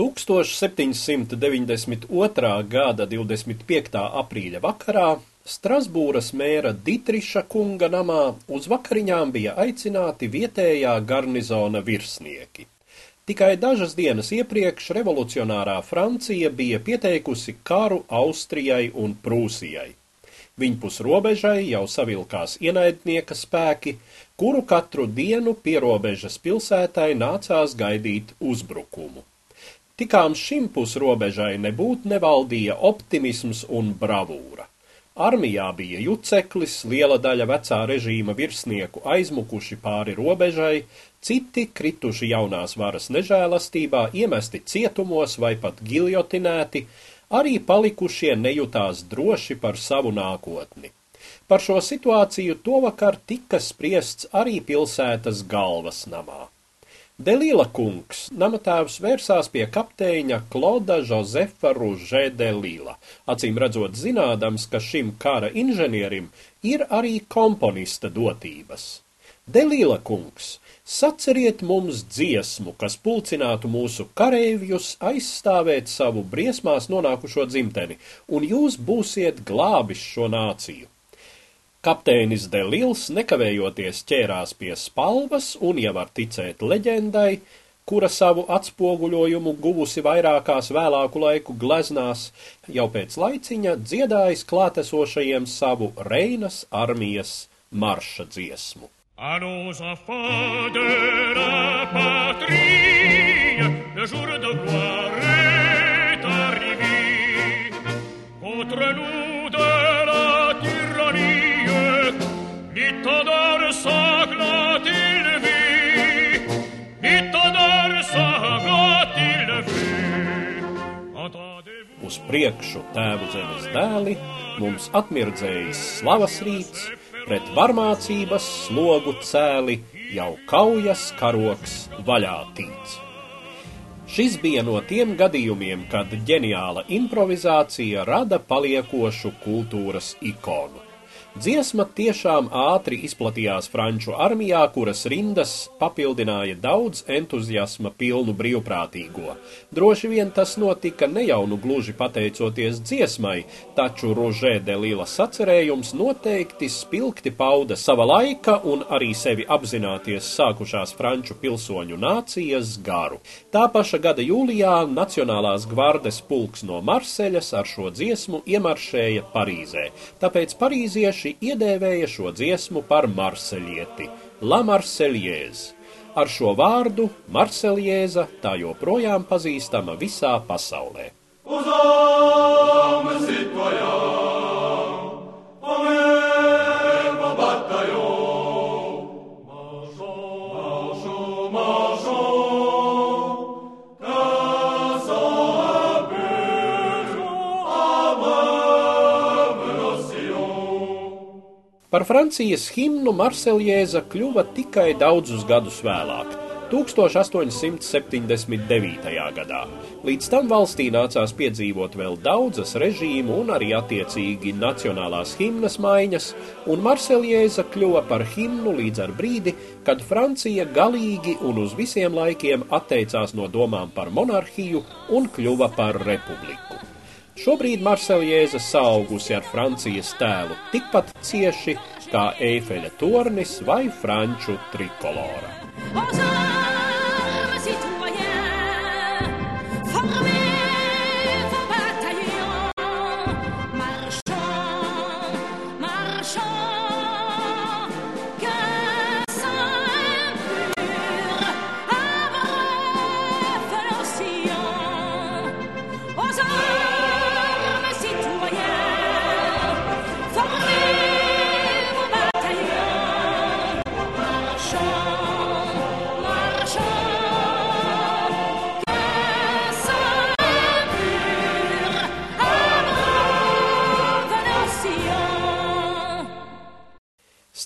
1792. gada 25. aprīļa vakarā Strasbūras mēra Ditriša kunga namā uz vakariņām bija aicināti vietējā garnizona virsnieki. Tikai dažas dienas iepriekš revolucionārā Francija bija pieteikusi karu Austrijai un Prūsijai. Viņpus robežai jau savilkās ienaidnieka spēki, kuru katru dienu pierobežas pilsētai nācās gaidīt uzbrukumu. Tikām šim pusrobežai nebūt nevaldīja optimisms un bravūra. Armijā bija juceklis, liela daļa vecā režīma virsnieku aizmukuši pāri robežai, citi krituši jaunās varas nežēlastībā, iemesti cietumos vai pat giljotinēti, arī palikušie nejūtās droši par savu nākotni. Par šo situāciju tovakar tika spriests arī pilsētas galvas namā. Delīla kungs, namatēvs vērsās pie kapteiņa Kloda Josefa Ružē Delīla, acīm redzot zinādams, ka šim kara inženierim ir arī komponista dotības. Delīla kungs, saceriet mums dziesmu, kas pulcinātu mūsu kareivjus aizstāvēt savu briesmās nonākušo dzimteni, un jūs būsiet glābis šo nāciju. Kapteinis Delils nekavējoties ķērās pie spalvas un, ja var ticēt leģendai, kura savu atspoguļojumu guvusi vairākās vēlāku laiku gleznās, jau pēc laiciņa dziedājis klātesošajiem savu Reinas armijas marša dziesmu. Allons enfants de la patrie, le jour de gloire uz priekšu tēvu zemes dēli, mums atmirdzējis slavas rīts, pret varmācības slogu cēli, jau kaujas karoks vaļā tīts. Šis bija no tiem gadījumiem, kad ģeniāla improvizācija rada paliekošu kultūras ikonu. Dziesma tiešām ātri izplatījās Franču armijā, kuras rindas papildināja daudz entuziasma pilnu brīvprātīgo. Droši vien tas notika ne jau nu gluži pateicoties dziesmai, taču Rožē de Lila sacerējums noteikti spilgti pauda sava laika un arī sevi apzināties sākušās Franču pilsoņu nācijas garu. Tā paša gada jūlijā Nacionālās gvardes pulks no Marseļas ar šo dziesmu iemaršēja Parīzē, tāpēc parīzieši Latvieši iedēvēja šo dziesmu par marseļieti - La Marseļiez. Ar šo vārdu Marseļieza tā joprojām pazīstama visā pasaulē. Uz Par Francijas himnu Marseljēza kļuva tikai daudzus gadus vēlāk. 1879. gadā. Līdz tam valstī nācās piedzīvot vēl daudzas režīmu un arī attiecīgi nacionālās himnas maiņas, un Marseljēza kļuva par himnu līdz ar brīdi, kad Francija galīgi un uz visiem laikiem atteicās no domām par monarhiju un kļuva par republiku. Šobrīd Marseljēza saugusi ar Francijas tēlu tikpat cieši kā Eifeļa tornis vai Franču trikolora.